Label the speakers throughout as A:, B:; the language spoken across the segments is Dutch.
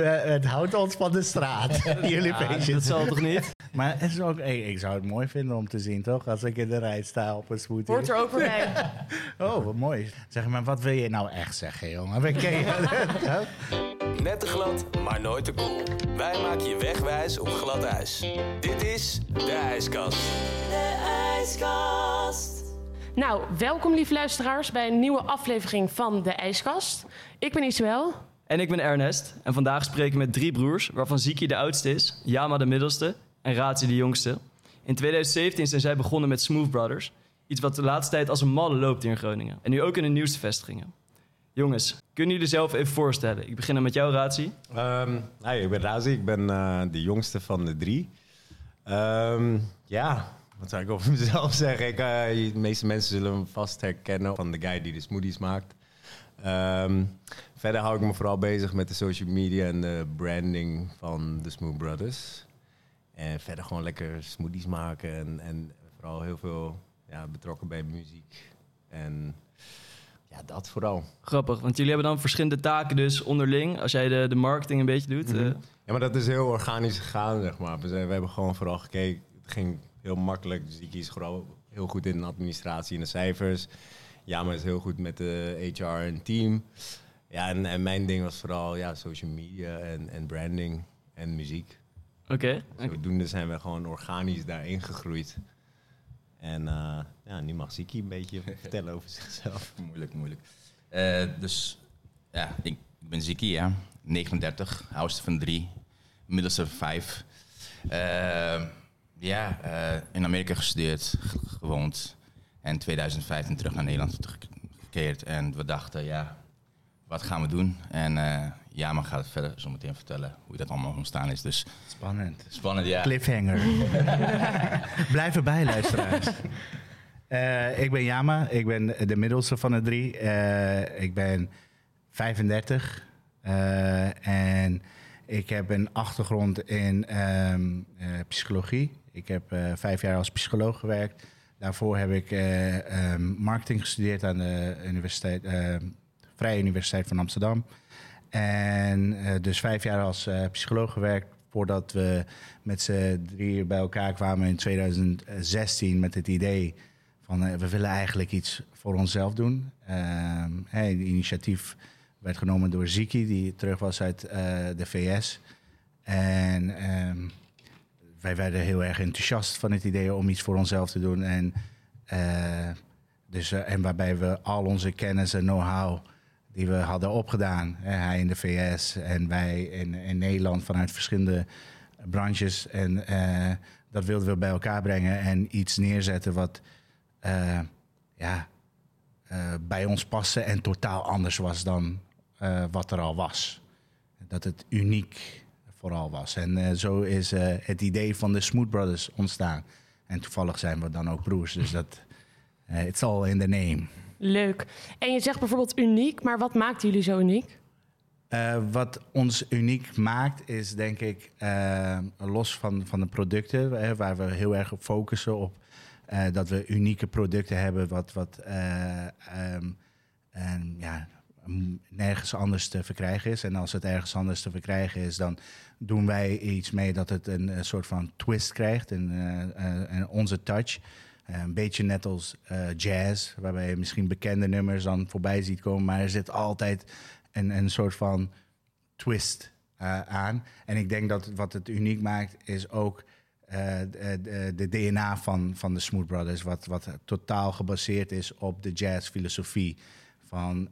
A: Het houdt ons van de straat, jullie
B: Ja,
A: feestjes.
B: dat zal toch niet?
A: Maar het is ook, hey, ik zou het mooi vinden om te zien, toch? Als ik in de rij sta op een smoothie.
C: Hoort er ook weer bij.
A: Oh, wat mooi. Zeg maar, wat wil je nou echt zeggen, jongen? We ken je.
D: Net te glad, maar nooit te koel. Wij maken je wegwijs op glad ijs. Dit is de ijskast.
C: Nou, welkom lieve luisteraars bij een nieuwe aflevering van De IJskast. Ik ben Isabel.
B: En ik ben Ernest. En vandaag spreken we met drie broers, waarvan Ziki de oudste is, Yama de middelste en Razi de jongste. In 2017 zijn zij begonnen met Smooth Brothers. Iets wat de laatste tijd als een malle loopt hier in Groningen. En nu ook in de nieuwste vestigingen. Jongens, kunnen jullie zelf even voorstellen? Ik begin dan met jou, Razi.
E: Ehm hi, ik ben Razi, ik ben eh, de jongste van de drie. Ehm, ja, wat zou ik over mezelf zeggen? Ik, eh, de meeste mensen zullen me vast herkennen van de guy die de smoothies maakt. Ehm, verder hou ik me vooral bezig met de social media en de branding van de Smooth Brothers. En verder gewoon lekker smoothies maken en, en vooral heel veel ja, betrokken bij muziek. En ja, dat vooral.
B: Grappig, want jullie hebben dan verschillende taken dus onderling. Als jij de, de marketing een beetje doet. eh,
E: Ja, maar dat is heel organisch gegaan, zeg maar. We, zijn, we hebben gewoon vooral gekeken. Het ging heel makkelijk. Dus ik is gewoon heel goed in de administratie en de cijfers. Ja, maar is heel goed met de HR en team. Ja, en, en mijn ding was vooral ja, social media en, en branding en muziek.
B: Oké.
E: Zodoende zijn we gewoon organisch daarin gegroeid. En eh, ja, nu mag Ziki een beetje vertellen over zichzelf.
F: Moeilijk, moeilijk. Eh, dus ja, ik, ben Ziki, ja. 39, oudste van drie, middelste van vijf. Eh, ja, eh, in Amerika gestudeerd, gewoond. En 2015 terug naar Nederland teruggekeerd. En we dachten, ja, wat gaan we doen? En eh Jama gaat het verder zo meteen vertellen hoe dat allemaal ontstaan is. Dus
A: Spannend.
F: spannend, ja.
A: Cliffhanger. Blijf erbij, luisteraars. Eh, ik ben Yama, ik ben de middelste van de drie. Eh, ik ben 35 eh, en ik heb een achtergrond in ehm, eh, psychologie. Ik heb vijf jaar als psycholoog gewerkt. Daarvoor heb ik eh, ehm, marketing gestudeerd aan de universiteit, eh, Vrije Universiteit van Amsterdam. En eh, dus vijf jaar als eh, psycholoog gewerkt voordat we met z'n drieën bij elkaar kwamen in 2016 met het idee van eh, we willen eigenlijk iets voor onszelf doen. Ehm, het initiatief werd genomen door Ziki, die terug was uit de VS. En ehm, wij werden heel erg enthousiast van het idee om iets voor onszelf te doen. En, dus, en waarbij we al onze kennis en know-how die we hadden opgedaan. hij in de VS en wij in, in Nederland vanuit verschillende branches. En eh, dat wilden we bij elkaar brengen en iets neerzetten wat eh, ja, eh, bij ons paste en totaal anders was dan wat er al was. Dat het uniek vooral was. En zo is het idee van de Smooth Brothers ontstaan. En toevallig zijn we dan ook broers, dus dat... it's all in the name.
C: Leuk. En je zegt bijvoorbeeld uniek, maar wat maakt jullie zo uniek?
A: Eh, wat ons uniek maakt, is denk ik, eh, los van, van de producten, hè, waar we heel erg op focussen op eh, dat we unieke producten hebben, wat, wat en, ja, nergens anders te verkrijgen is. En als het ergens anders te verkrijgen is, dan doen wij iets mee dat het een, soort van twist krijgt, en onze touch. Eh, een beetje net als eh, jazz, waarbij je misschien bekende nummers dan voorbij ziet komen, maar er zit altijd een, een soort van twist eh, aan. En ik denk dat wat het uniek maakt, is ook de, de, de DNA van, van de Smooth Brothers, wat, wat totaal gebaseerd is op de jazzfilosofie. Van,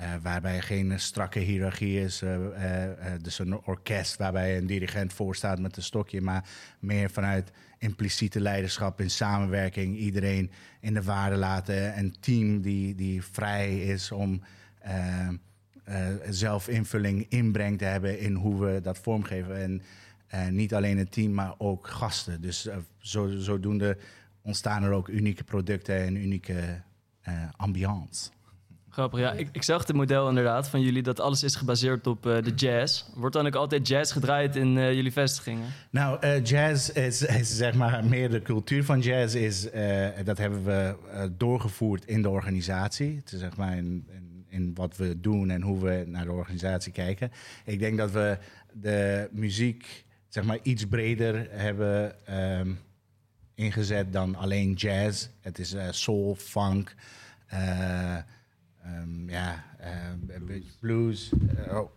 A: eh, waarbij geen strakke hiërarchie is, eh, eh, dus een orkest waarbij een dirigent voor staat met een stokje, maar meer vanuit impliciete leiderschap in samenwerking, iedereen in de waarde laten, een team die, die vrij is om eh, zelfinvulling inbreng te hebben in hoe we dat vormgeven. En niet alleen het team, maar ook gasten. Dus zo, zodoende ontstaan er ook unieke producten en unieke ambiance.
B: Grappig, ja. Ik, ik zag het model inderdaad van jullie dat alles is gebaseerd op eh, de jazz. Wordt dan ook altijd jazz gedraaid in eh, jullie vestigingen?
A: Nou, eh, jazz is, is zeg maar meer de cultuur van jazz. Is, eh, dat hebben we eh, doorgevoerd in de organisatie. Het is zeg maar in, in, in wat we doen en hoe we naar de organisatie kijken. Ik denk dat we de muziek zeg maar, iets breder hebben ehm, ingezet dan alleen jazz. Het is eh, soul, funk, eh, ehm, ja, eh, een beetje blues. Eh, oh.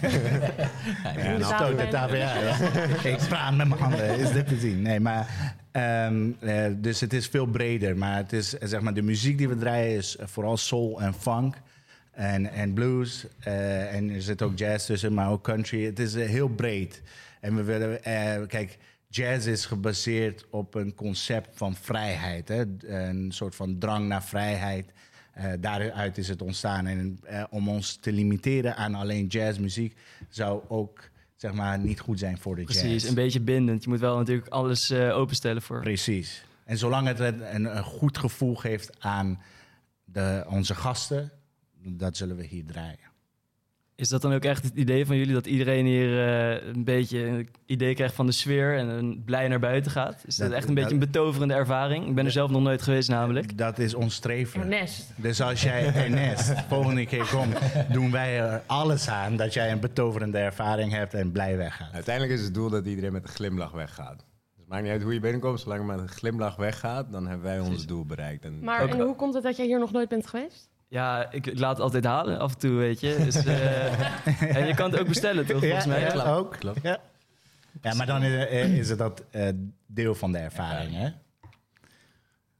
A: Ja,
C: de
A: nou, stoot de tafel, ja, ja. Ik praat met mijn handen, is dit te zien? Nee, maar... ehm, eh, dus het is veel breder. Maar het is, eh, zeg maar, de muziek die we draaien is vooral soul en funk. En, en blues. eh, en er zit ook jazz tussen, maar ook country. Het is heel breed. En we willen... eh, kijk, jazz is gebaseerd op een concept van vrijheid. Hè? Een soort van drang naar vrijheid. Eh, daaruit is het ontstaan. En eh, om ons te limiteren aan alleen jazzmuziek zou ook zeg maar, niet goed zijn voor de
B: Precies,
A: jazz.
B: een beetje bindend. Je moet wel natuurlijk alles eh, openstellen voor.
A: Precies. En zolang het een, een, een goed gevoel geeft aan de, onze gasten, dat zullen we hier draaien.
B: Is dat dan ook echt het idee van jullie dat iedereen hier eh, een beetje een idee krijgt van de sfeer en een blij naar buiten gaat? Is dat,
A: Dat-
B: echt een beetje een betoverende ervaring? Ik ben er zelf nog nooit geweest namelijk.
A: Dat is ons streven.
C: Ernest.
A: Dus als jij Ernest volgende keer komt, doen wij er alles aan dat jij een betoverende ervaring hebt en blij weggaat.
E: Uiteindelijk is het doel dat iedereen met een glimlach weggaat. Dus het maakt niet uit hoe je binnenkomt, zolang je met een glimlach weggaat, dan hebben wij ons doel bereikt. En
C: Maar en hoe komt het dat jij hier nog nooit bent geweest?
B: Ja, ik, ik laat het altijd halen af en toe, weet je. Dus, eh, en je kan het ook bestellen, toch? Volgens mij.
A: ja,
B: Ja.
A: ook.
E: Klopt.
A: Ja. ja, maar dan is, eh, is het dat eh, deel van de ervaring, hè?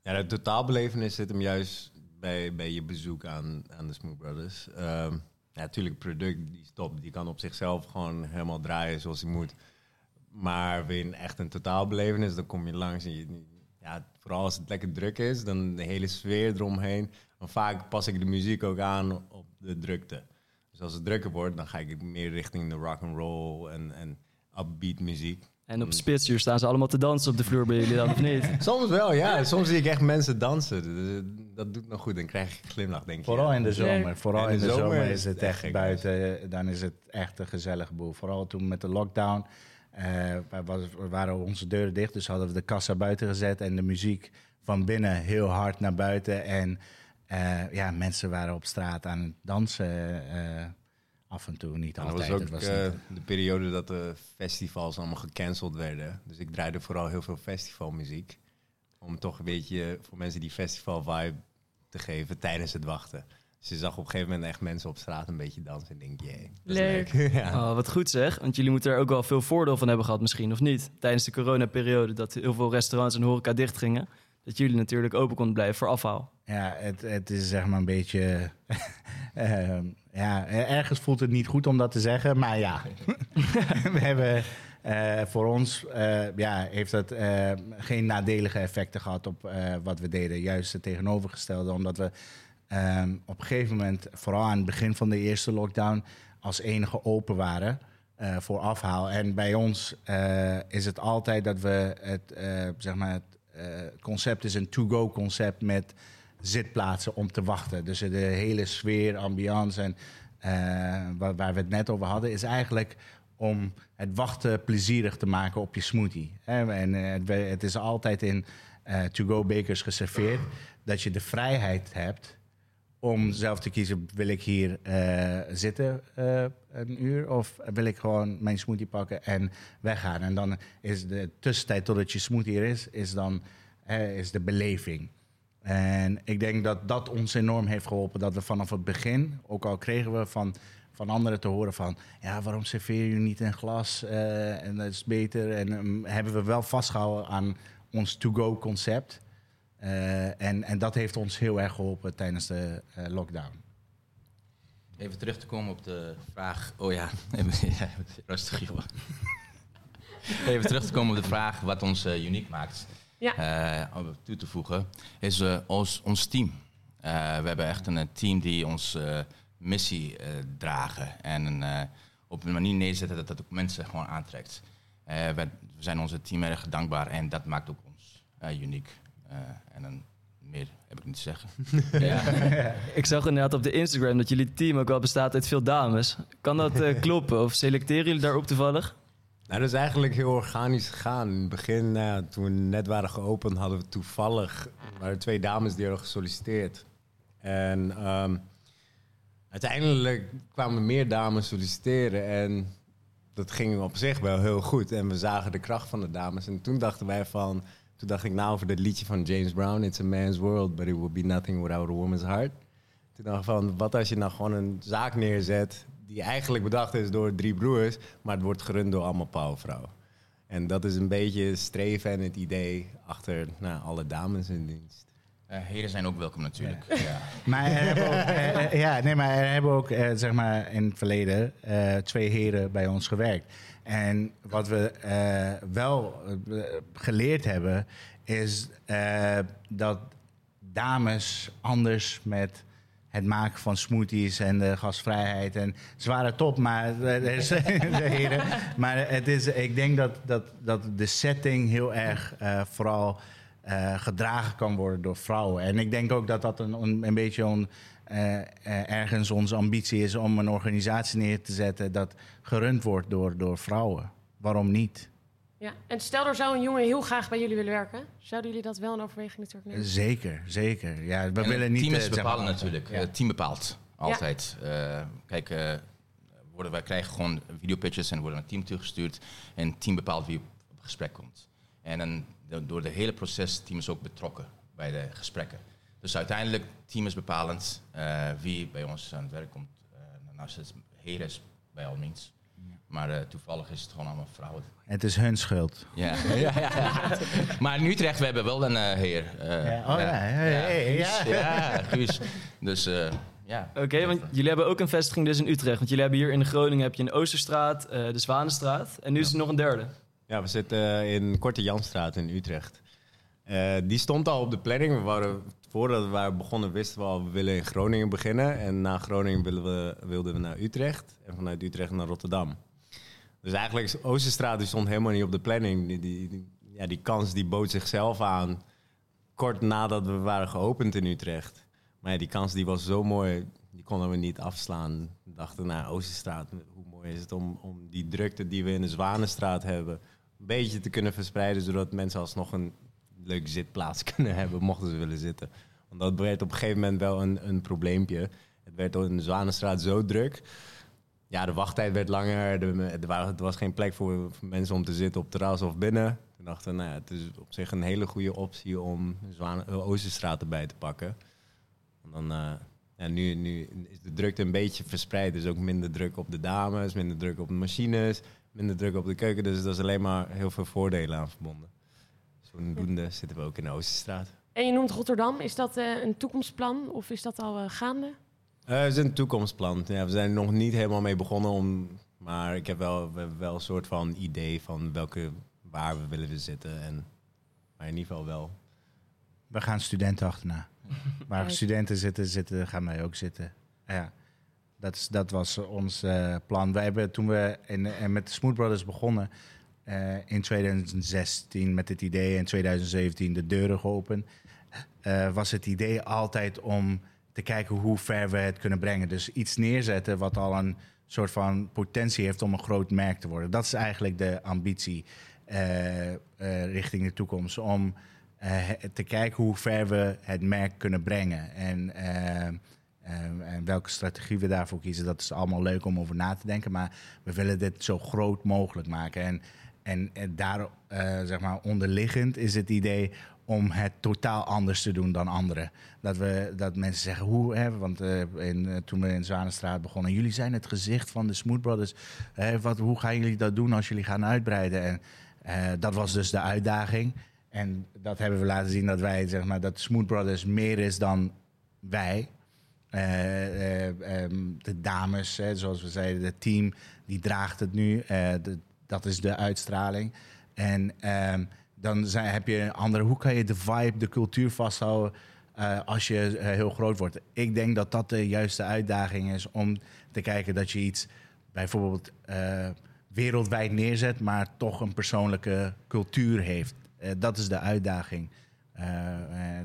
E: Ja, de totaalbelevenis zit hem juist bij, bij je bezoek aan, aan de Smooth Brothers. Ehm, ja, natuurlijk, het product die is top. Die kan op zichzelf gewoon helemaal draaien zoals hij moet. Maar een echt een totaalbelevenis, dan kom je langs. En je, ja, vooral als het lekker druk is, dan de hele sfeer eromheen. Want vaak pas ik de muziek ook aan op de drukte. Dus als het drukker wordt, dan ga ik meer richting de rock and roll en, en upbeat muziek.
B: En op spitsuur staan ze allemaal te dansen op de vloer bij jullie dan, of niet?
E: Soms wel, ja. Soms zie ik echt mensen dansen. Dus, eh, Dat doet nog goed. Dan krijg ik een glimlach, denk ik.
A: Vooral
E: ja.
A: in de zomer. Vooral
E: In
A: in
E: de
A: zomer,
E: zomer
A: is het echt
E: gek,
A: buiten. Dan is het echt een gezellige boel. Vooral toen met de lockdown. eh, was- waren onze deuren dicht, dus hadden we de kassa buiten gezet en de muziek van binnen heel hard naar buiten. En eh, ja, mensen waren op straat aan het dansen. eh, af en toe, niet
E: En dat
A: altijd.
E: was
A: Het
E: ook
A: was
E: eh,
A: niet-
E: de periode dat de festivals allemaal gecanceld werden. Dus ik draaide vooral heel veel festivalmuziek. Om toch een beetje voor mensen die festival vibe te geven tijdens het wachten. Dus je zag op een gegeven moment echt mensen op straat een beetje dansen. En denk, jee, is
C: Leuk.
E: leuk. ja.
B: Oh, wat goed zeg. Want jullie moeten er ook wel veel voordeel van hebben gehad misschien, of niet? Tijdens de coronaperiode dat heel veel restaurants en horeca dicht gingen. Dat jullie natuurlijk open konden blijven voor afhaal.
A: Ja, het, het is zeg maar een beetje. ehm, ja, ergens voelt het niet goed om dat te zeggen, maar ja. We hebben eh, voor ons eh, ja, heeft dat eh, geen nadelige effecten gehad op wat we deden. Juist het tegenovergestelde, omdat we ehm, op een gegeven moment, vooral aan het begin van de eerste lockdown, als enige open waren. voor afhaal. En bij ons is het altijd dat we het, zeg maar, het concept is een to-go concept met zitplaatsen om te wachten. Dus de hele sfeer, ambiance en eh, waar, waar we het net over hadden, is eigenlijk om het wachten plezierig te maken op je smoothie. En eh, het, is altijd in eh, to-go bakers geserveerd dat je de vrijheid hebt om zelf te kiezen, wil ik hier zitten een uur of wil ik gewoon mijn smoothie pakken en weggaan. En dan is de tussentijd totdat je smoothie er is, is dan is de beleving. En ik denk dat dat ons enorm heeft geholpen. Dat we vanaf het begin, ook al kregen we van, van anderen te horen van... ja, waarom serveer je niet een glas eh, en dat is beter. En ehm, hebben we wel vastgehouden aan ons to-go concept. Eh, en, en dat heeft ons heel erg geholpen tijdens de eh, lockdown.
F: Even terug te komen op de vraag. Oh ja, rustig joh. Even terug te komen op de vraag wat ons uniek maakt.
C: Ja.
F: eh, om toe te voegen, is eh, ons, ons team. Eh, we hebben echt een team die ons eh, missie eh, dragen. En eh, op een manier neerzetten dat dat ook mensen gewoon aantrekt. Eh, we, we zijn onze team erg dankbaar en dat maakt ook ons eh, uniek. Eh, en dan meer heb ik niet te zeggen. ja.
B: Ik zag inderdaad op de Instagram dat jullie team ook wel bestaat uit veel dames. Kan dat eh, kloppen? Of selecteren jullie daarop toevallig?
E: Nou, dat is eigenlijk heel organisch gegaan. In het begin, nou toen we net waren geopend, hadden we toevallig... twee dames die hadden gesolliciteerd. En ehm, uiteindelijk kwamen meer dames solliciteren en dat ging op zich wel heel goed. En we zagen de kracht van de dames. En toen dachten wij van, toen dacht ik nou over dat liedje van James Brown, It's a Man's World, but it will be nothing without a woman's heart. Toen dacht ik van, wat als je nou gewoon een zaak neerzet die eigenlijk bedacht is door drie broers, maar het wordt gerund door allemaal powervrouwen. En dat is een beetje het streven en het idee achter nou, alle dames in dienst.
F: Eh, heren zijn ook welkom natuurlijk. Ja.
A: Maar er hebben ook, eh, eh, ja, nee, maar er hebben ook eh, zeg maar in het verleden eh, twee heren bij ons gewerkt. En wat we eh, wel geleerd hebben, is eh, dat dames anders met het maken van smoothies en de gastvrijheid. En ze waren top, maar de heren. Maar het is, ik denk dat, dat, dat de setting heel erg eh, vooral eh, gedragen kan worden door vrouwen. En ik denk ook dat dat een, een, beetje een, eh, eh, ergens onze ambitie is om een organisatie neer te zetten dat gerund wordt door, door vrouwen. Waarom niet?
C: Ja. En stel er zou een jongen heel graag bij jullie willen werken. Zouden jullie dat wel in overweging natuurlijk nemen?
A: Zeker, zeker. Ja, we
F: En
A: willen
F: het
A: niet.
F: team
A: eh,
F: is
A: maar-
F: bepalen natuurlijk.
A: Ja.
F: Het team bepaalt altijd. Eh, kijk, eh, worden, wij krijgen gewoon videopitches en worden naar het team toegestuurd. En het team bepaalt wie op, op gesprek komt. En dan, do- door het hele proces, het team is ook betrokken bij de gesprekken. Dus uiteindelijk, het team is bepalend eh, wie bij ons aan het werk komt. Eh nou, als het heren is, bij al means. Maar eh, toevallig is het gewoon allemaal vrouwen.
A: Het is hun schuld.
F: Ja. ja, ja. Maar in Utrecht, we hebben wel een eh, heer. eh,
A: Ja, oh ja, ja.
F: Guus, ja, Guus. Dus eh, ja.
B: Oké, want jullie hebben ook een vestiging dus in Utrecht. Want jullie hebben hier in Groningen heb je een Oosterstraat, eh, de Zwanenstraat. En nu is er nog een derde.
E: Ja, we zitten in Korte Janstraat in Utrecht. Eh, die stond al op de planning. We waren, voordat we begonnen wisten we al, we willen in Groningen beginnen. En na Groningen willen we, wilden we naar Utrecht. En vanuit Utrecht naar Rotterdam. Dus eigenlijk, Oosterstraat die stond helemaal niet op de planning. Die- ja, die kans die bood zichzelf aan kort nadat we waren geopend in Utrecht. Maar ja, die kans die was zo mooi, die konden we niet afslaan. We dachten, nou, Oosterstraat, hoe mooi is het om, om die drukte die we in de Zwanenstraat hebben... een beetje te kunnen verspreiden... zodat mensen alsnog een leuke zitplaats kunnen hebben, mochten ze willen zitten. Want dat werd op een gegeven moment wel een, een probleempje. Het werd in de Zwanenstraat zo druk... Ja, de wachttijd werd langer. Er, er was geen plek voor, mensen om te zitten op terras of binnen. Toen dachten we, nou ja, het is op zich een hele goede optie om Zwan, eh, Oosterstraat erbij te pakken. En dan, eh, ja, nu, nu is de drukte een beetje verspreid. Dus ook minder druk op de dames, minder druk op de machines, minder druk op de keuken. Dus er is alleen maar heel veel voordelen aan verbonden. Zodoende zitten we ook in de Oosterstraat.
C: En je noemt Rotterdam. Is dat eh, een toekomstplan of is dat al eh, gaande?
E: Eh, het is een toekomstplan. Ja, we zijn er nog niet helemaal mee begonnen. Om, maar ik heb wel, we hebben wel een soort van idee van welke, waar we willen zitten. En, maar in ieder geval wel.
A: We gaan studenten achterna. Waar
C: Kijk.
A: studenten zitten, zitten, gaan wij ook zitten. Ja, dat, is, dat was ons eh, plan. Wij hebben toen we in, en met de Smooth Brothers begonnen eh, in 2016 met het idee in 2017 de deuren geopend, eh, was het idee altijd om te kijken hoe ver we het kunnen brengen. Dus iets neerzetten wat al een soort van potentie heeft om een groot merk te worden. Dat is eigenlijk de ambitie eh, richting de toekomst. Om te kijken hoe ver we het merk kunnen brengen. En, en welke strategie we daarvoor kiezen, dat is allemaal leuk om over na te denken. Maar we willen dit zo groot mogelijk maken. En, en, daar, eh, zeg maar, onderliggend is het idee om het totaal anders te doen dan anderen. Dat, we, dat mensen zeggen, hoe, hè, want eh, in, eh, toen we in Zwanenstraat begonnen, jullie zijn het gezicht van de Smooth Brothers. Wat, hoe gaan jullie dat doen als jullie gaan uitbreiden? En dat was dus de uitdaging. En dat hebben we laten zien dat wij, zeg maar, dat Smooth Brothers meer is dan wij. De dames, hè, zoals we zeiden, het team, die draagt het nu. De- dat is de uitstraling. En ehm, dan zijn, heb je een andere... Hoe kan je de vibe, de cultuur vasthouden eh, als je eh, heel groot wordt? Ik denk dat dat de juiste uitdaging is om te kijken dat je iets bijvoorbeeld eh, wereldwijd neerzet... maar toch een persoonlijke cultuur heeft. Dat is de uitdaging.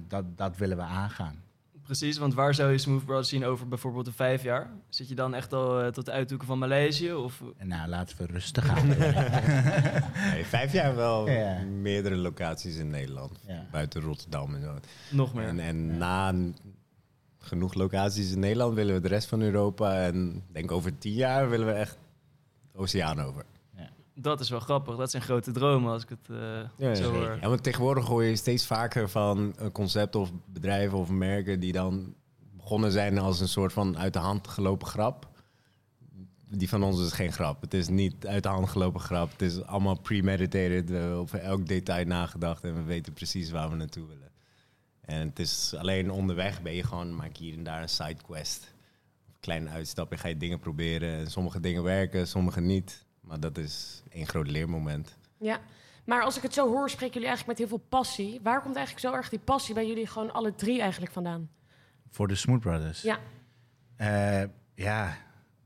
A: Dat, dat willen we aangaan.
B: Precies, want waar zou je Smooth Brothers zien over bijvoorbeeld een vijf jaar? Zit je dan echt al eh, tot de uithoeken van Maleisië? Of...
A: Nou, laten we rustig aan.
E: Nee, vijf jaar wel
A: Ja.
E: meerdere locaties in Nederland.
A: Ja.
E: Buiten Rotterdam en zo.
B: Nog meer.
E: En, en na, genoeg locaties in Nederland, willen we de rest van Europa. En ik denk over tien jaar willen we echt de oceaan over.
B: Dat is wel grappig. Dat zijn grote dromen als ik het eh,
E: Ja,
B: zo hoor.
E: Ja, want tegenwoordig hoor je steeds vaker van eh, concepten of bedrijven of merken die dan begonnen zijn als een soort van uit de hand gelopen grap. Die van ons is geen grap. Het is niet uit de hand gelopen grap. Het is allemaal premeditated, eh, over elk detail nagedacht en we weten precies waar we naartoe willen. En het is alleen onderweg ben je gewoon, maak hier en daar een sidequest. Een kleine uitstapje, ga je dingen proberen. En sommige dingen werken, sommige niet. Maar dat is één groot leermoment.
C: Ja. Maar als ik het zo hoor, spreken jullie eigenlijk met heel veel passie. Waar komt eigenlijk zo erg die passie bij jullie gewoon alle drie eigenlijk vandaan?
A: Voor de Smooth Brothers.
C: Ja.
A: Eh, ja,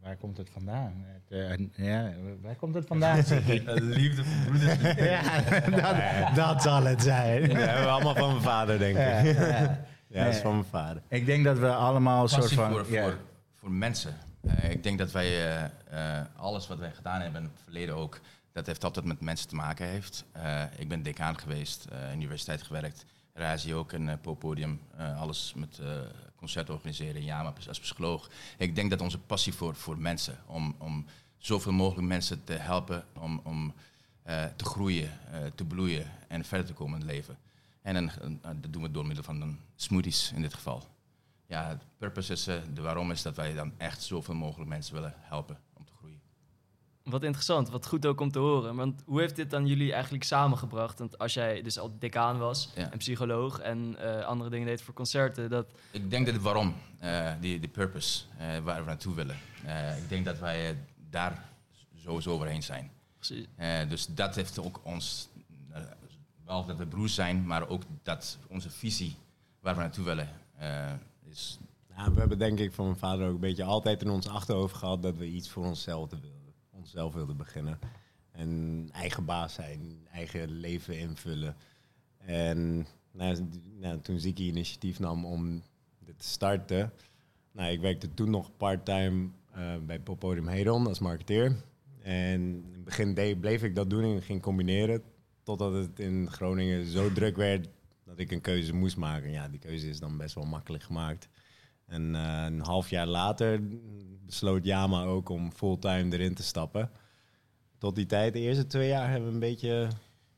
A: waar komt het vandaan? Het, eh, ja, waar komt het vandaan?
F: Liefde voor broeders.
A: ja, dat, dat zal het zijn.
E: Dat hebben we allemaal van mijn vader, denk ik.
A: Ja, ja.
E: Ja, dat is van mijn vader.
A: Ik denk dat we allemaal een soort van...
F: voor,
A: ja.
F: voor, voor mensen. Eh, ik denk dat wij eh, eh, alles wat wij gedaan hebben in het verleden ook, dat heeft altijd met mensen te maken heeft. Ik ben decaan geweest, eh universiteit gewerkt, Razi ook een poppodium, eh, alles met concerten organiseren, ja, als psycholoog. Ik denk dat onze passie voor, voor mensen, om, om zoveel mogelijk mensen te helpen, om, om te groeien, te bloeien en verder te komen in het leven. En dat doen we door middel van smoothies in dit geval. Ja, het purpose is, eh, de waarom is dat wij dan echt zoveel mogelijk mensen willen helpen om te groeien.
B: Wat interessant, wat goed ook om te horen. Want hoe heeft dit dan jullie eigenlijk samengebracht? Want als jij dus al decaan was
F: Ja.
B: en psycholoog en eh, andere dingen deed voor concerten, dat
F: Ik denk dat het waarom, eh, die, die purpose, waar we naartoe willen. Ik denk dat wij daar sowieso overheen zijn.
B: precies.
F: Dus dat heeft ook ons, eh, behalve dat we broers zijn, maar ook dat onze visie waar we naartoe willen is.
E: Nou, we hebben denk ik van mijn vader ook een beetje altijd in ons achterhoofd gehad dat we iets voor onszelf wilden, onszelf wilden beginnen. En eigen baas zijn, eigen leven invullen. En nou, nou, toen Ziki initiatief nam om dit te starten, nou, ik werkte toen nog part-time eh, bij Poppodium Hedon als marketeer. En in het begin bleef ik dat doen en ging combineren. Totdat het in Groningen zo druk werd dat ik een keuze moest maken. Ja, die keuze is dan best wel makkelijk gemaakt. En eh, een half jaar later besloot Yama ook om fulltime erin te stappen. Tot die tijd, de eerste twee jaar, hebben we een beetje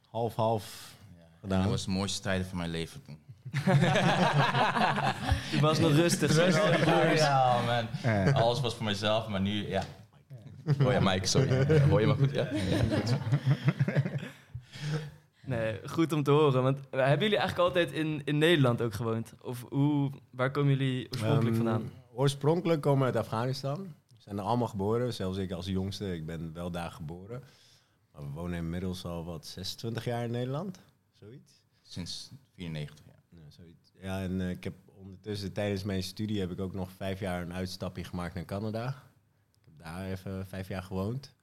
E: half-half gedaan.
F: dat was de mooiste tijden van mijn leven toen.
B: Je was nog rustig.
F: Ja, man. Alles was voor mezelf, maar nu, ja. Hoor je Mike, sorry. Hoor je me goed, ja?
B: Nee, goed om te horen. Want hebben jullie eigenlijk altijd in, in Nederland ook gewoond? Of hoe, waar komen jullie oorspronkelijk
E: Ehm,
B: vandaan?
E: Oorspronkelijk komen we uit Afghanistan. We zijn er allemaal geboren, zelfs ik als jongste. Ik ben wel daar geboren. Maar we wonen inmiddels al wat 26 jaar in Nederland. Zoiets.
F: Sinds 94, ja.
E: Ja, zoiets. ja en eh, ik heb ondertussen tijdens mijn studie heb ik ook nog vijf jaar een uitstapje gemaakt naar Canada. Ik heb daar even vijf jaar gewoond.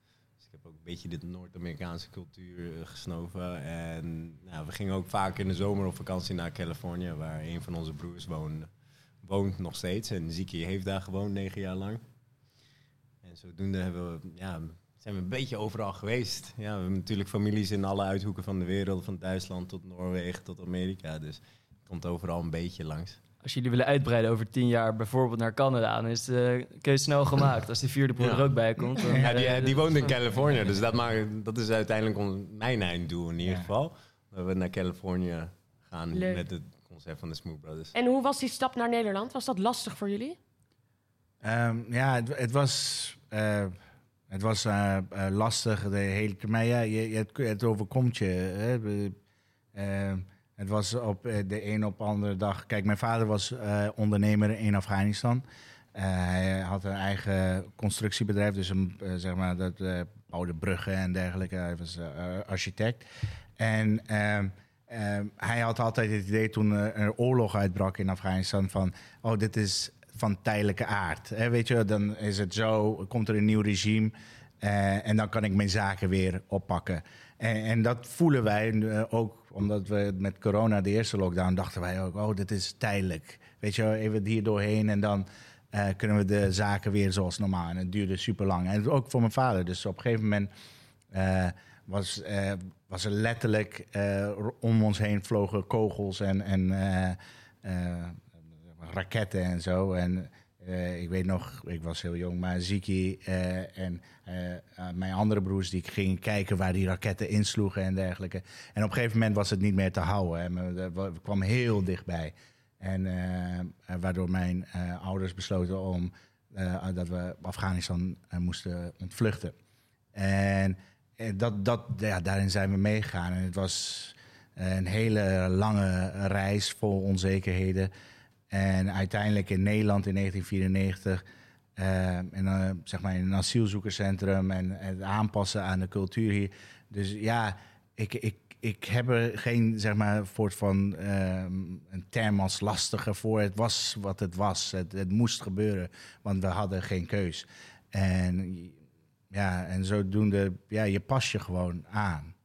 E: Ook een beetje de Noord-Amerikaanse cultuur eh, gesnoven. En nou, we gingen ook vaak in de zomer op vakantie naar Californië, waar een van onze broers woonde. Woont nog steeds en Ziki heeft daar gewoond negen jaar lang. En zodoende hebben we, ja, zijn we een beetje overal geweest. Ja, we hebben natuurlijk families in alle uithoeken van de wereld, van Duitsland tot Noorwegen tot Amerika. Dus het komt overal een beetje langs.
B: Als jullie willen uitbreiden over tien jaar, bijvoorbeeld naar Canada, dan is de keuze snel gemaakt. Als die vierde broer
E: Ja.
B: er ook bij komt. Dan,
E: Ja, die,
B: eh,
E: die woont in Californië, dus dat, maakt, dat is uiteindelijk on- mijn einddoel in ieder
A: Ja.
E: geval. Dat we naar Californië gaan
C: Leuk.
E: met het concert van de Smooth Brothers.
C: En hoe was die stap naar Nederland? Was dat lastig voor jullie?
A: Ehm, ja, het, het was, eh, het was eh, lastig de hele tijd. Maar ja, je, je, het, het overkomt je. Hè. Het was op eh, de een op de andere dag. Kijk, mijn vader was eh, ondernemer in Afghanistan. Eh, hij had een eigen constructiebedrijf, dus een, zeg maar dat bouwde bruggen en dergelijke. Hij was architect. En ehm, ehm, hij had altijd het idee toen er oorlog uitbrak in Afghanistan van, oh, dit is van tijdelijke aard. Weet je, dan is het zo, komt er een nieuw regime en dan kan ik mijn zaken weer oppakken. En, en dat voelen wij ook, omdat we met corona, de eerste lockdown, dachten wij ook, oh, dit is tijdelijk. Weet je, even hier doorheen en dan eh, kunnen we de zaken weer zoals normaal. En het duurde super lang. En ook voor mijn vader. Dus op een gegeven moment eh, was, eh, was er letterlijk om ons heen vlogen kogels en, en raketten en zo. En eh, ik weet nog, ik was heel jong, maar Ziki eh, en eh, eh, mijn andere broers die gingen kijken waar die raketten insloegen en dergelijke. En op een gegeven moment was het niet meer te houden. En we kwamen heel dichtbij. En waardoor mijn ouders besloten om eh, dat we Afghanistan moesten ontvluchten. En, en dat, dat, ja, daarin zijn we meegegaan. En het was een hele lange reis vol onzekerheden. En uiteindelijk in Nederland in 1994, eh, en, eh, zeg maar in een asielzoekerscentrum en het aanpassen aan de cultuur hier. Dus ja, ik, ik, ik heb er geen zeg maar soort van ehm, een term als lastiger voor. Het was wat het was. Het, het moest gebeuren, want we hadden geen keus. En ja, en zodoende, ja, je pas je gewoon aan.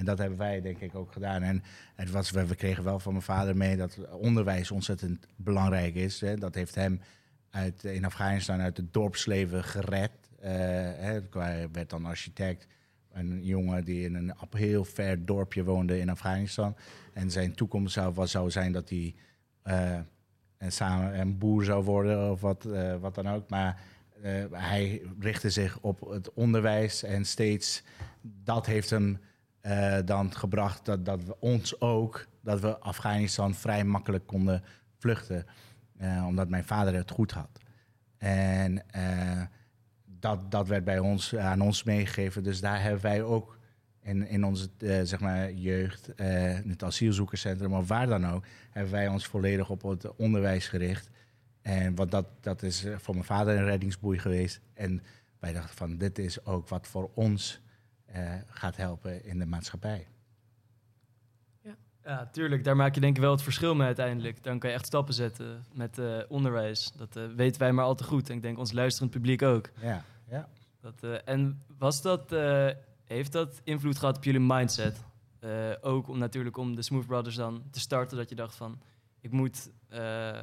A: En dat hebben wij denk ik ook gedaan. En het was, we, kregen wel van mijn vader mee dat onderwijs ontzettend belangrijk is. Hè. Dat heeft hem uit, in Afghanistan uit het dorpsleven gered. Eh, hè. Hij werd dan architect. Een jongen die in een heel ver dorpje woonde in Afghanistan. En zijn toekomst zou, zou zijn dat hij eh, en samen een boer zou worden of wat, eh, wat dan ook. Maar hij richtte zich op het onderwijs en steeds dat heeft hem eh, dan gebracht dat, dat we ons ook, dat we Afghanistan vrij makkelijk konden vluchten. Eh, omdat mijn vader het goed had. En eh, dat, dat werd bij ons, aan ons meegegeven. Dus daar hebben wij ook in, in onze zeg maar jeugd, het asielzoekerscentrum of waar dan ook, hebben wij ons volledig op het onderwijs gericht. En wat dat, dat is voor mijn vader een reddingsboei geweest. En wij dachten van dit is ook wat voor ons eh, gaat helpen in de maatschappij.
B: Ja, tuurlijk. Daar maak je denk ik wel het verschil mee uiteindelijk. Dan kan je echt stappen zetten met eh, onderwijs. Dat eh, weten wij maar al te goed. En ik denk ons luisterend publiek ook.
A: Ja, ja.
B: Dat, eh, en was dat, eh, heeft dat invloed gehad op jullie mindset? Eh, ook om natuurlijk om de Smooth Brothers dan te starten. Dat je dacht van, ik moet eh,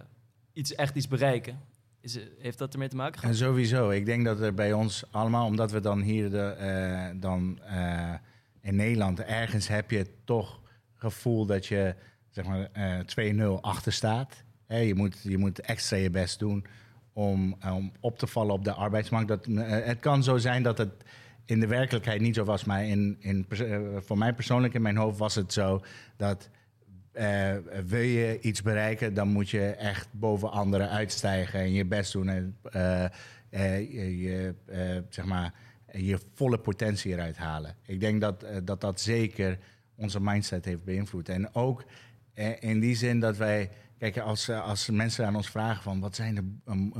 B: iets, echt iets bereiken. Is, eh, heeft dat ermee te maken
A: En sowieso, ik denk dat er bij ons allemaal, omdat we dan hier de, eh, dan, eh, in Nederland, ergens heb je toch gevoel dat je zeg maar eh 2-0 achter staat. Je, moet, je moet extra je best doen om, om op te vallen op de arbeidsmarkt. Dat, eh, het kan zo zijn dat het in de werkelijkheid niet zo was, maar in, in, eh, voor mij persoonlijk in mijn hoofd was het zo dat eh, wil je iets bereiken, dan moet je echt boven anderen uitstijgen en je best doen en eh, eh, je, eh, zeg maar, je volle potentie eruit halen. Ik denk dat eh, dat, dat zeker onze mindset heeft beïnvloed. En ook eh, in die zin dat wij, kijk, als, eh, als mensen aan ons vragen van wat zijn de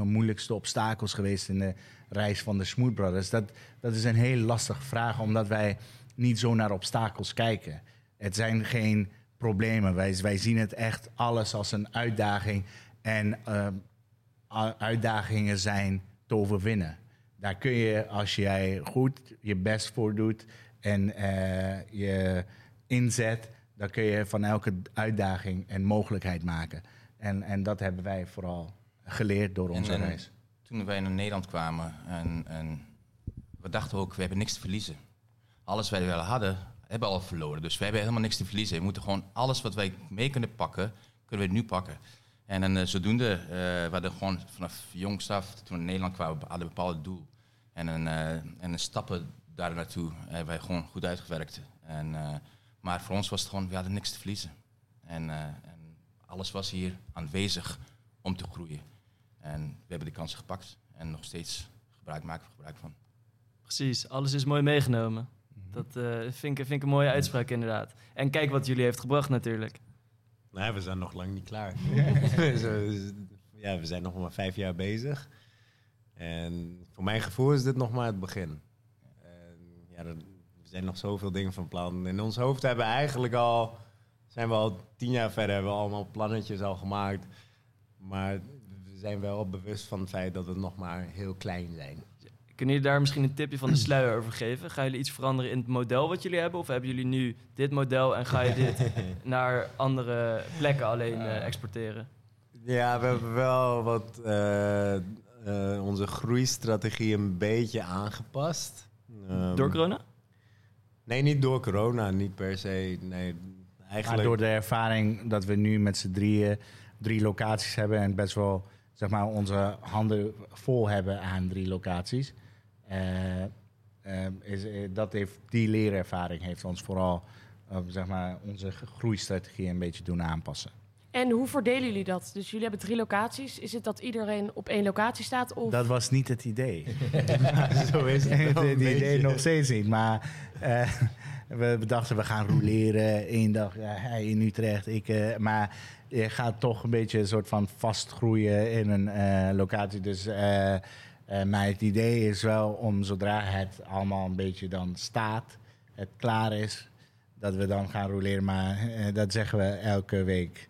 A: moeilijkste obstakels geweest in de reis van de Smooth Brothers, dat, dat is een heel lastige vraag, omdat wij niet zo naar obstakels kijken. Het zijn geen problemen. Wij, wij zien het echt alles als een uitdaging. En u- uitdagingen zijn te overwinnen. Daar kun je, als jij goed je best voor doet en eh, je inzet, dan kun je van elke uitdaging een mogelijkheid maken. En, en dat hebben wij vooral geleerd door onze
F: en-
A: reis.
F: Toen wij naar Nederland kwamen en, en we dachten ook, we hebben niks te verliezen. Alles wat we wel hadden, hebben al verloren. Dus we hebben helemaal niks te verliezen. We moeten gewoon alles wat wij mee kunnen pakken, kunnen we nu pakken. En dan, eh, zodoende, eh, we hadden gewoon vanaf jongs af, toen we naar Nederland kwamen, hadden we een bepaald doel. En, een, eh, en de stappen daar naartoe hebben wij gewoon goed uitgewerkt. En, maar voor ons was het gewoon, we hadden niks te verliezen. En, en alles was hier aanwezig om te groeien. En we hebben de kansen gepakt en nog steeds gebruik maken we gebruik van.
B: Precies, alles is mooi meegenomen. Dat eh, vind, ik, vind ik een mooie uitspraak inderdaad. En kijk wat jullie heeft gebracht natuurlijk.
E: Nee, we zijn nog lang niet klaar. Zo, ja, we zijn nog maar vijf jaar bezig. En voor mijn gevoel is dit nog maar het begin. En, ja, er er zijn nog zoveel dingen van plan. In ons hoofd hebben we eigenlijk al, zijn we al tien jaar verder, hebben we allemaal plannetjes al gemaakt. Maar we zijn wel bewust van het feit dat we nog maar heel klein zijn.
B: Kunnen jullie daar misschien een tipje van de sluier over geven? Gaan jullie iets veranderen in het model wat jullie hebben? Of hebben jullie nu dit model en ga je dit naar andere plekken alleen eh, exporteren?
E: Ja, we hebben wel wat eh, eh, onze groeistrategie een beetje aangepast. Ehm,
B: Door corona?
E: Nee, niet door corona, niet per se. Nee,
A: Maar
E: eigenlijk.
A: door de ervaring dat we nu met z'n drieën drie locaties hebben en best wel zeg maar, onze handen vol hebben aan drie locaties. Eh, eh, is, eh, dat heeft, die leerervaring heeft ons vooral eh, zeg maar, onze groeistrategie een beetje doen aanpassen.
C: En hoe verdelen jullie dat? Dus jullie hebben drie locaties. Is het dat iedereen op één locatie staat? Of...
A: Dat was niet het idee. Zo is het. Het idee nog steeds niet. Maar eh, we dachten, we gaan roleren. Eén dag ja, hij in Utrecht. Ik, eh, maar je gaat toch een beetje een soort van vastgroeien in een eh, locatie. Dus eh, maar het idee is wel om zodra het allemaal een beetje dan staat, het klaar is, dat we dan gaan roleren. Maar eh, dat zeggen we elke week.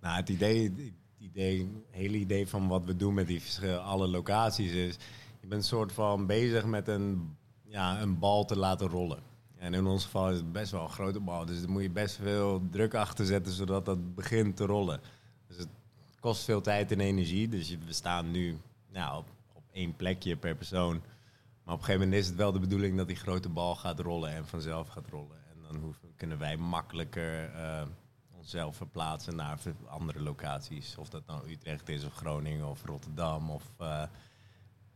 E: Nou, het idee, het idee, hele idee van wat we doen met die alle locaties is... je bent soort van bezig met een, ja, een bal te laten rollen. En in ons geval is het best wel een grote bal. Dus daar moet je best veel druk achter zetten... zodat dat begint te rollen. Dus het kost veel tijd en energie. Dus we staan nu nou, op één plekje per persoon. Maar op een gegeven moment is het wel de bedoeling... dat die grote bal gaat rollen en vanzelf gaat rollen. En dan hoeven, kunnen wij makkelijker... eh, onszelf verplaatsen naar andere locaties. Of dat nou Utrecht is, of Groningen, of Rotterdam, of eh,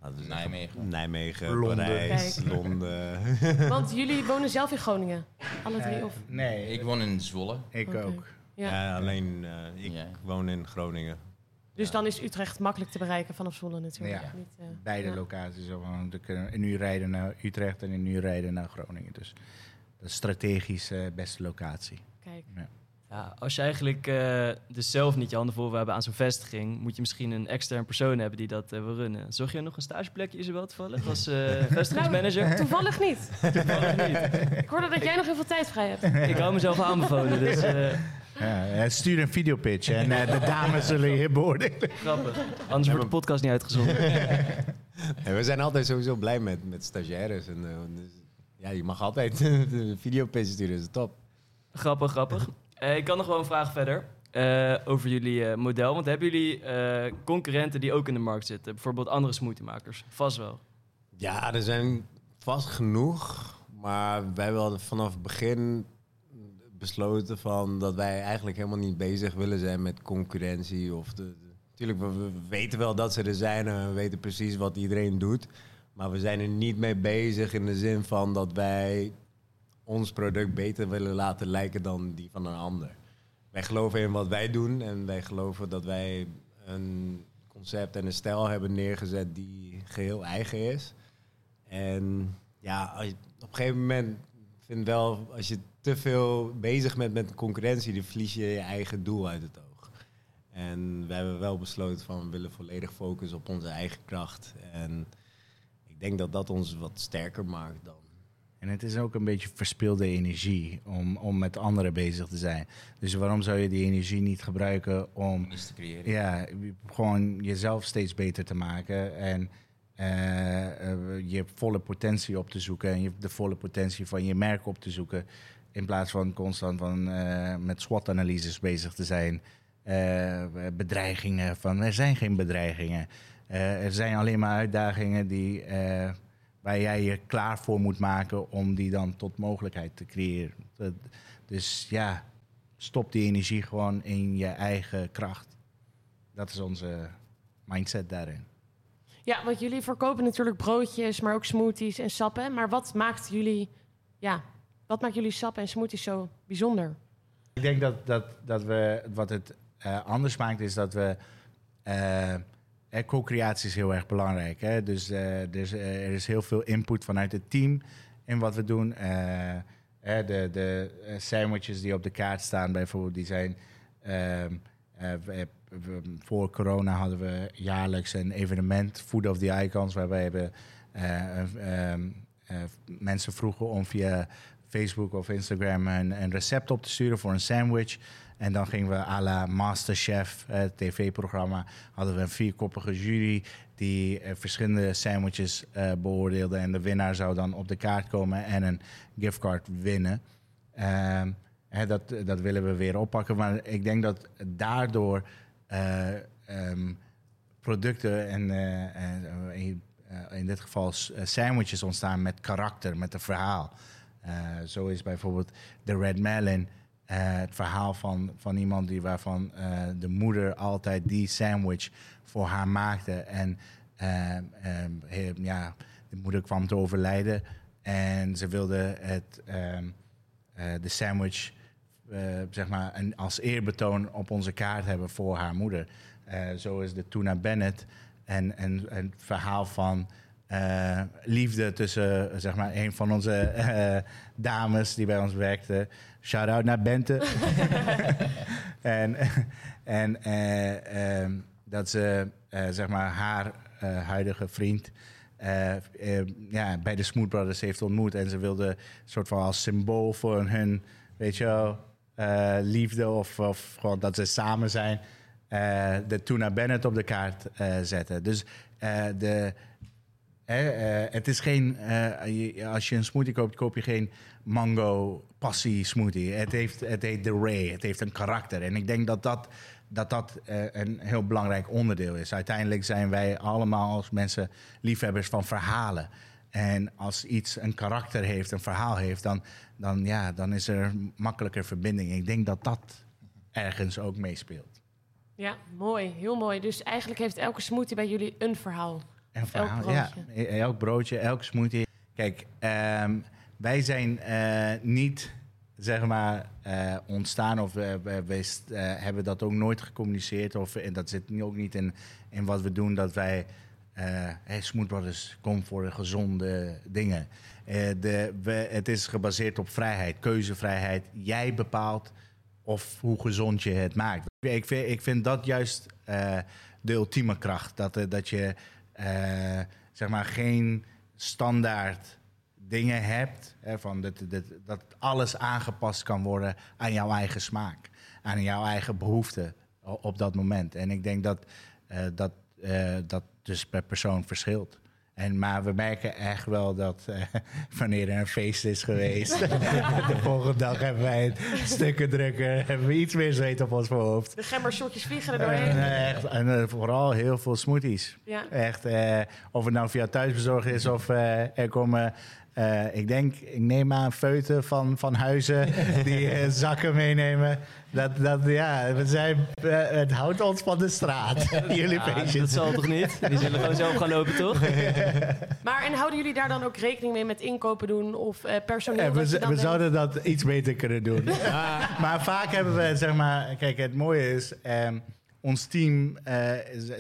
E: zeggen,
F: Nijmegen.
E: Nijmegen,
A: Londen.
E: Parijs,
C: Kijk.
E: Londen.
C: Want jullie wonen zelf in Groningen? Alle drie?
A: Eh,
C: Of...
A: nee,
F: Ik
A: ik,
F: woon in Zwolle.
C: Oké.
A: ook.
C: Ja.
E: ja. alleen eh, ik
F: Ja.
E: woon in Groningen.
C: Dus dan is Utrecht makkelijk te bereiken vanaf Zwolle natuurlijk.
A: Ja.
C: Niet, eh,
A: Beide
C: ja.
A: locaties. van, We kunnen een uur rijden naar Utrecht en een uur rijden naar Groningen. Dus dat is strategisch eh beste locatie.
C: Kijk.
B: Ja, als je eigenlijk eh, dus zelf niet je handen vol wil hebben aan zo'n vestiging, moet je misschien een extern persoon hebben die dat eh, wil runnen. Zorg je nog een stageplekje, Isabel, toevallig, als eh vestigingsmanager?
C: Nou, toevallig niet.
B: Toevallig niet.
C: Ik hoorde dat jij nog heel veel tijd vrij hebt.
B: Ik hou mezelf aanbevolen, dus eh,
A: Ja, eh, stuur een videopitch en eh, de dames zullen je beoordelen.
B: grappig. Anders wordt de podcast niet uitgezonden.
E: En we zijn altijd sowieso blij met, met stagiaires. En, eh, dus, ja, je mag altijd de videopitch sturen, dat is top.
B: Grappig, grappig. Eh, ik kan nog wel een vraag verder eh, over jullie eh, model. Want hebben jullie eh, concurrenten die ook in de markt zitten? Bijvoorbeeld andere smoothiemakers? Vast wel.
E: Ja, er zijn vast genoeg. Maar wij hadden vanaf het begin besloten van dat wij eigenlijk helemaal niet bezig willen zijn met concurrentie. Of de, we, we weten wel dat ze er zijn en we weten precies wat iedereen doet. Maar we zijn er niet mee bezig in de zin van dat wij ons product beter willen laten lijken dan die van een ander. Wij geloven in wat wij doen en wij geloven dat wij een concept en een stijl hebben neergezet die geheel eigen is. En ja, op een gegeven moment vind wel, als je te veel bezig bent met concurrentie, dan verlies je je eigen doel uit het oog. En we hebben wel besloten van we willen volledig focussen op onze eigen kracht. En ik denk dat dat ons wat sterker maakt dan.
A: En het is ook een beetje verspilde energie om, om met anderen bezig te zijn. Dus waarom zou je die energie niet gebruiken om
F: iets te creëren.
A: ja, gewoon jezelf steeds beter te maken en je volle potentie op te zoeken en je, de volle potentie van je merk op te zoeken. In plaats van constant van, eh, met SWOT-analyses bezig te zijn. Eh, bedreigingen van er zijn geen bedreigingen. Eh, er zijn alleen maar uitdagingen die, eh, waar jij je klaar voor moet maken om die dan tot mogelijkheid te creëren. Dus ja, stop die energie gewoon in je eigen kracht. Dat is onze mindset daarin.
C: Ja, want jullie verkopen natuurlijk broodjes, maar ook smoothies en sappen. Maar wat maakt jullie, ja, wat maakt jullie sappen en smoothies zo bijzonder?
A: Ik denk dat, dat, dat we, wat het eh, anders maakt, is dat we. eh, co-creatie is heel erg belangrijk. Hè? Dus eh, er, is, heel veel input vanuit het team in wat we doen. De de sandwiches die op de kaart staan, bijvoorbeeld, die zijn. ehm, eh, we- we- voor corona hadden we jaarlijks een evenement, Food of the Icons, waar wij hebben. eh, ehm, eh, mensen vroegen om via Facebook of Instagram een, een recept op te sturen voor een sandwich. En dan gingen we à la Masterchef, eh, het tv-programma, hadden we een vierkoppige jury die eh, verschillende sandwiches eh, beoordeelde. En de winnaar zou dan op de kaart komen en een giftcard winnen. Ehm, dat, dat willen we weer oppakken. Maar ik denk dat daardoor eh, ehm, producten en eh, eh, in, dit geval sandwiches ontstaan met karakter, met een verhaal. Zo is bijvoorbeeld de Red Melon het verhaal van, van iemand die waarvan de moeder altijd die sandwich voor haar maakte. En eh, eh, he- ja, de moeder kwam te overlijden en ze wilde het, ehm, eh, de sandwich eh, zeg maar een, als eerbetoon op onze kaart hebben voor haar moeder. Eh, zo is de Tuna Bennett en, en, en het verhaal van eh, liefde tussen zeg maar een van onze dames die bij ons werkte. Shout out naar Bente. en en eh, ehm, dat ze zeg maar haar huidige vriend ja, bij de Smooth Brothers heeft ontmoet. En ze wilde soort van als symbool voor hun, weet je wel, eh, liefde of, of gewoon dat ze samen zijn, eh, de Tuna Bennett op de kaart eh, zetten. Dus de, het is geen, als je een smoothie koopt, koop je geen mango passie smoothie. Het heeft, het heet de Ray, het heeft een karakter. En ik denk dat dat, dat, dat een heel belangrijk onderdeel is. Uiteindelijk zijn wij allemaal als mensen liefhebbers van verhalen. En als iets een karakter heeft, een verhaal heeft, dan, dan, ja, dan is er makkelijker verbinding. Ik denk dat dat ergens ook meespeelt.
C: Ja, mooi. Heel mooi. Dus eigenlijk heeft elke smoothie bij jullie een verhaal.
A: En
C: Of elk
A: verhaal, ja,
C: broodje.
A: e- elk broodje, elk smoothie. Kijk, ehm, wij zijn eh, niet zeg maar eh, ontstaan of we, we, hebben dat ook nooit gecommuniceerd of en dat zit ook niet in, in wat we doen dat wij hey, Smooth Brothers kom voor de gezonde dingen. Eh, de, het is gebaseerd op vrijheid, keuzevrijheid. Jij bepaalt of hoe gezond je het maakt. Ik vind, ik vind dat juist eh, de ultieme kracht. Dat, eh, dat je eh, zeg maar geen standaard dingen hebt. Hè, van dat, dat, alles aangepast kan worden aan jouw eigen smaak. Aan jouw eigen behoeften op dat moment. En ik denk dat eh, dat, eh, dat dus per persoon verschilt. En, maar we merken echt wel dat eh, wanneer er een feest is geweest, de volgende dag hebben wij een stukken drukker, hebben we iets meer zweet op ons voorhoofd.
C: De gembershotjes vliegen er
A: En,
C: doorheen.
A: eh, echt, en eh, vooral heel veel smoothies.
C: Ja.
A: Echt, eh, of het nou via thuisbezorgd is of eh, er komen... eh, ik denk, ik neem aan feuten van, van huizen die eh, zakken meenemen. Dat, dat, ja, we zijn, eh, het houdt ons van de straat, jullie
B: Ja,
A: feestjes.
B: dat zal toch niet? Die zullen gewoon zelf gaan lopen, toch?
C: Maar en houden jullie daar dan ook rekening mee met inkopen doen of eh, personeel?
A: Eh, we we zouden dat iets beter kunnen doen. maar vaak hebben we, zeg maar, kijk, het mooie is, ehm, ons team eh,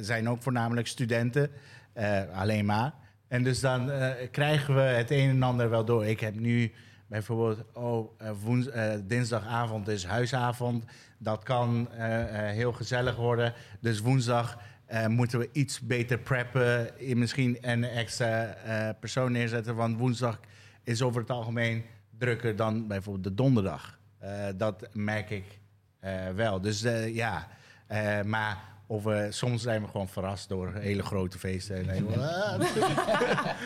A: zijn ook voornamelijk studenten, eh, alleen maar. En dus dan eh, krijgen we het een en ander wel door. Ik heb nu bijvoorbeeld, oh, eh, woens, eh, dinsdagavond is huisavond. Dat kan eh, heel gezellig worden. Dus woensdag moeten we iets beter preppen. Misschien een extra persoon neerzetten. Want woensdag is over het algemeen drukker dan bijvoorbeeld de donderdag. Dat merk ik wel. Dus ja, maar of we, soms zijn we gewoon verrast door hele grote feesten. En denken we, "Ah,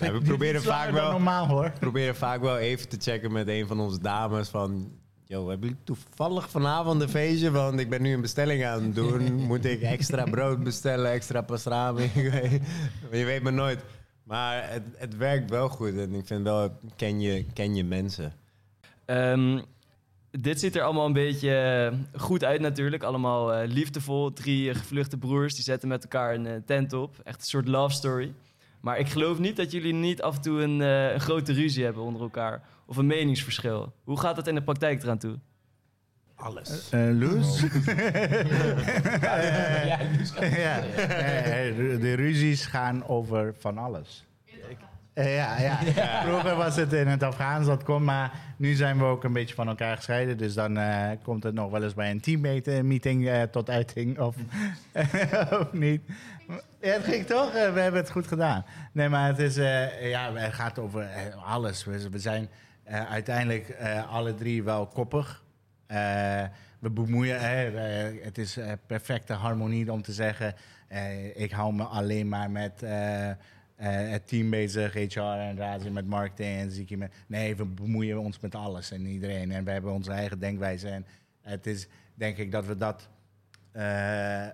E: Ja, we proberen vaak wel,
A: normaal hoor.
E: proberen vaak wel even te checken met een van onze dames van... Yo, hebben jullie toevallig vanavond een feestje? Want ik ben nu een bestelling aan het doen. Moet ik extra brood bestellen, extra pastrami? Je weet maar nooit. Maar het, het werkt wel goed. En ik vind wel, ken je, ken je mensen.
B: Ehm, dit ziet er allemaal een beetje eh, goed uit natuurlijk. Allemaal eh, liefdevol. Drie eh, gevluchte broers die zetten met elkaar een tent op. Echt een soort love story. Maar ik geloof niet dat jullie niet af en toe een, eh, een grote ruzie hebben onder elkaar. Of een meningsverschil. Hoe gaat dat in de praktijk eraan toe?
E: Alles.
A: Eh Loes? ja, Eh, de- de ruzies gaan over van alles. Eh, ja, ja. Vroeger was het in het Afghaans, dat kon, maar nu zijn we ook een beetje van elkaar gescheiden. Dus dan eh, komt het nog wel eens bij een teammate-meeting eh, tot uiting, of, of niet. Ja, het ging toch? Eh, we hebben het goed gedaan. Nee, maar het, is, eh, ja, het gaat over eh, alles. We, we zijn eh, uiteindelijk eh, alle drie wel koppig. Eh, we bemoeien, hè, eh, het is eh, perfecte harmonie om te zeggen, eh, ik hou me alleen maar met eh, het team bezig, HR en Razi met marketing en Ziki met... Nee, we bemoeien ons met alles en iedereen en we hebben onze eigen denkwijze. En het is denk ik dat we dat eh,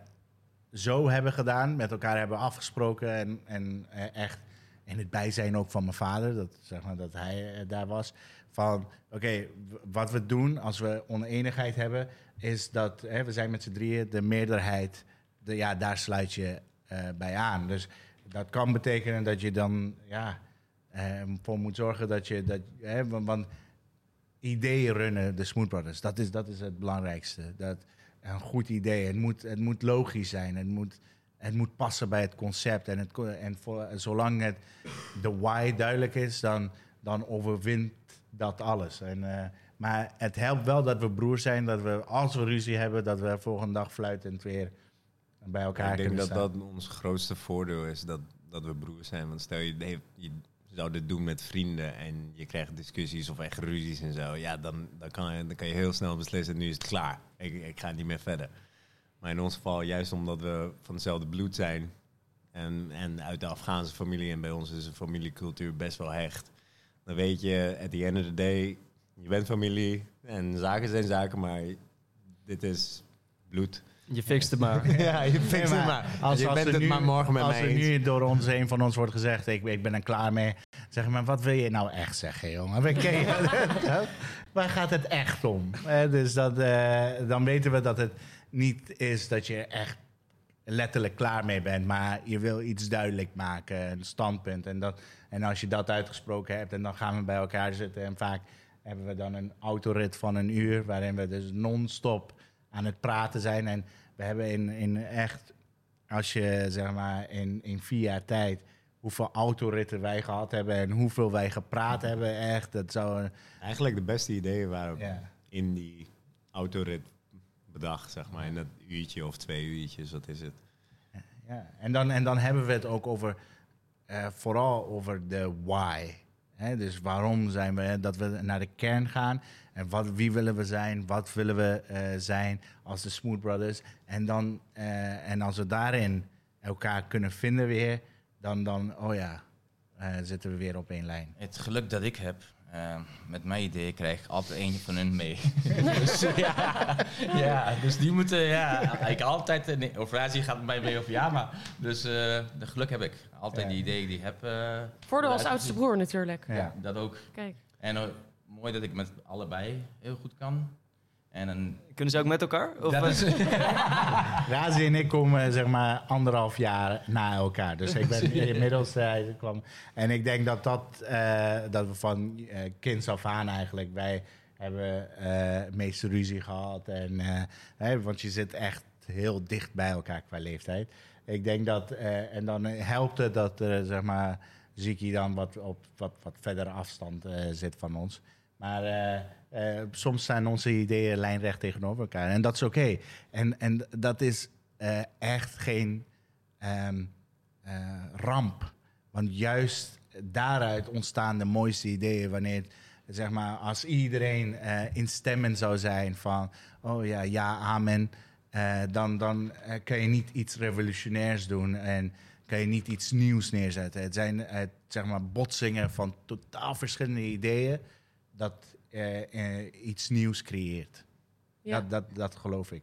A: zo hebben gedaan, met elkaar hebben afgesproken en, en eh, echt in het bijzijn ook van mijn vader, dat, zeg maar, dat hij daar was. Van oké, wat we doen als we oneenigheid hebben, is dat we zijn met z'n drieën, de meerderheid, de, ja, daar sluit je bij aan. Dus dat kan betekenen dat je dan ja, eh, voor moet zorgen dat je dat, want, ideeën runnen de Smooth Brothers. Dat is, dat is het belangrijkste. Dat, een goed idee. Het moet, het moet logisch zijn. Het moet, het moet passen bij het concept. En, het, en voor, zolang het, de why duidelijk is, dan, dan overwint dat alles. En, eh, maar het helpt wel dat we broers zijn. Dat we, als we ruzie hebben, dat we volgende dag fluitend weer bij elkaar
E: ik denk dat
A: staan.
E: dat ons grootste voordeel is, dat, dat we broers zijn. Want stel je, je zou dit doen met vrienden en je krijgt discussies of echt ruzies en zo. Ja, dan, dan, kan, je, dan kan je heel snel beslissen, nu is het klaar. Ik, ik ga niet meer verder. Maar in ons geval, juist omdat we van hetzelfde bloed zijn en, en uit de Afghaanse familie en bij ons is een familiecultuur best wel hecht. Dan weet je, at the end of the day, je bent familie en zaken zijn zaken, maar dit is bloed.
B: Je fixt het maar.
E: Ja, je fixt
A: Nee,
E: het maar.
A: Als,
E: je
A: als
E: bent
A: er
E: het
A: nu,
E: maar morgen met
A: als
E: mij
A: er
E: eens.
A: nu door ons een van ons wordt gezegd, ik, ik ben er klaar mee. Zeg maar, wat wil je nou echt zeggen, jongen? We kennen- Waar gaat het echt om? Eh, dus dat, eh, dan weten we dat het niet is dat je echt letterlijk klaar mee bent, maar je wil iets duidelijk maken, een standpunt. En, dat, en als je dat uitgesproken hebt, en dan gaan we bij elkaar zitten. En vaak hebben we dan een autorit van een uur, waarin we dus non-stop aan het praten zijn. En we hebben in, in echt, als je zeg maar in, in vier jaar tijd, hoeveel autoritten wij gehad hebben en hoeveel wij gepraat hebben, echt, dat zou...
E: Eigenlijk de beste ideeën waren
A: Ja.
E: in die autorit bedacht, zeg maar. In dat uurtje of twee uurtjes, wat is het?
A: Ja, en dan, en dan hebben we het ook over, eh, vooral over de why. Dus waarom zijn we, dat we naar de kern gaan. En wat, wie willen we zijn, wat willen we eh, zijn als de Smooth Brothers. En, dan, eh, en als we daarin elkaar kunnen vinden weer, dan, dan oh ja, eh, zitten we weer op één lijn.
F: Het geluk dat ik heb, eh, met mijn idee krijg ik altijd eentje van hun mee. dus, ja, ja, dus die moeten, ja, ik altijd, nee, of Razi gaat met mij mee of ja, maar dus eh de geluk heb ik. Altijd die ideeën die ik heb. eh,
C: Voordeel als oudste broer natuurlijk.
A: Ja.
F: Ja, dat ook.
C: Kijk.
F: En mooi dat ik met allebei heel goed kan. En een,
B: Kunnen ze ook met elkaar? Of,
F: dat
B: eh,
F: is,
A: Razi en ik komen zeg maar anderhalf jaar na elkaar. Dus ik ben inmiddels hij kwam. En ik denk dat dat, eh, dat we van eh kinds af aan eigenlijk, wij hebben eh het meeste ruzie gehad. En, hè, want je zit echt heel dicht bij elkaar qua leeftijd. Ik denk dat, eh, en dan helpt het dat er zeg maar Ziki dan wat op wat, wat verdere afstand eh, zit van ons. Maar eh, eh, soms zijn onze ideeën lijnrecht tegenover elkaar. En dat is oké. En, en dat is eh, echt geen ehm, eh, ramp. Want juist daaruit ontstaan de mooiste ideeën. Wanneer, zeg maar, als iedereen instemmend zou zijn van... oh ja, ja, amen. dan dan kan je niet iets revolutionairs doen en kan je niet iets nieuws neerzetten. Het zijn zeg maar botsingen van totaal verschillende ideeën dat eh, eh, iets nieuws creëert.
C: Ja.
A: Dat, dat, dat geloof ik.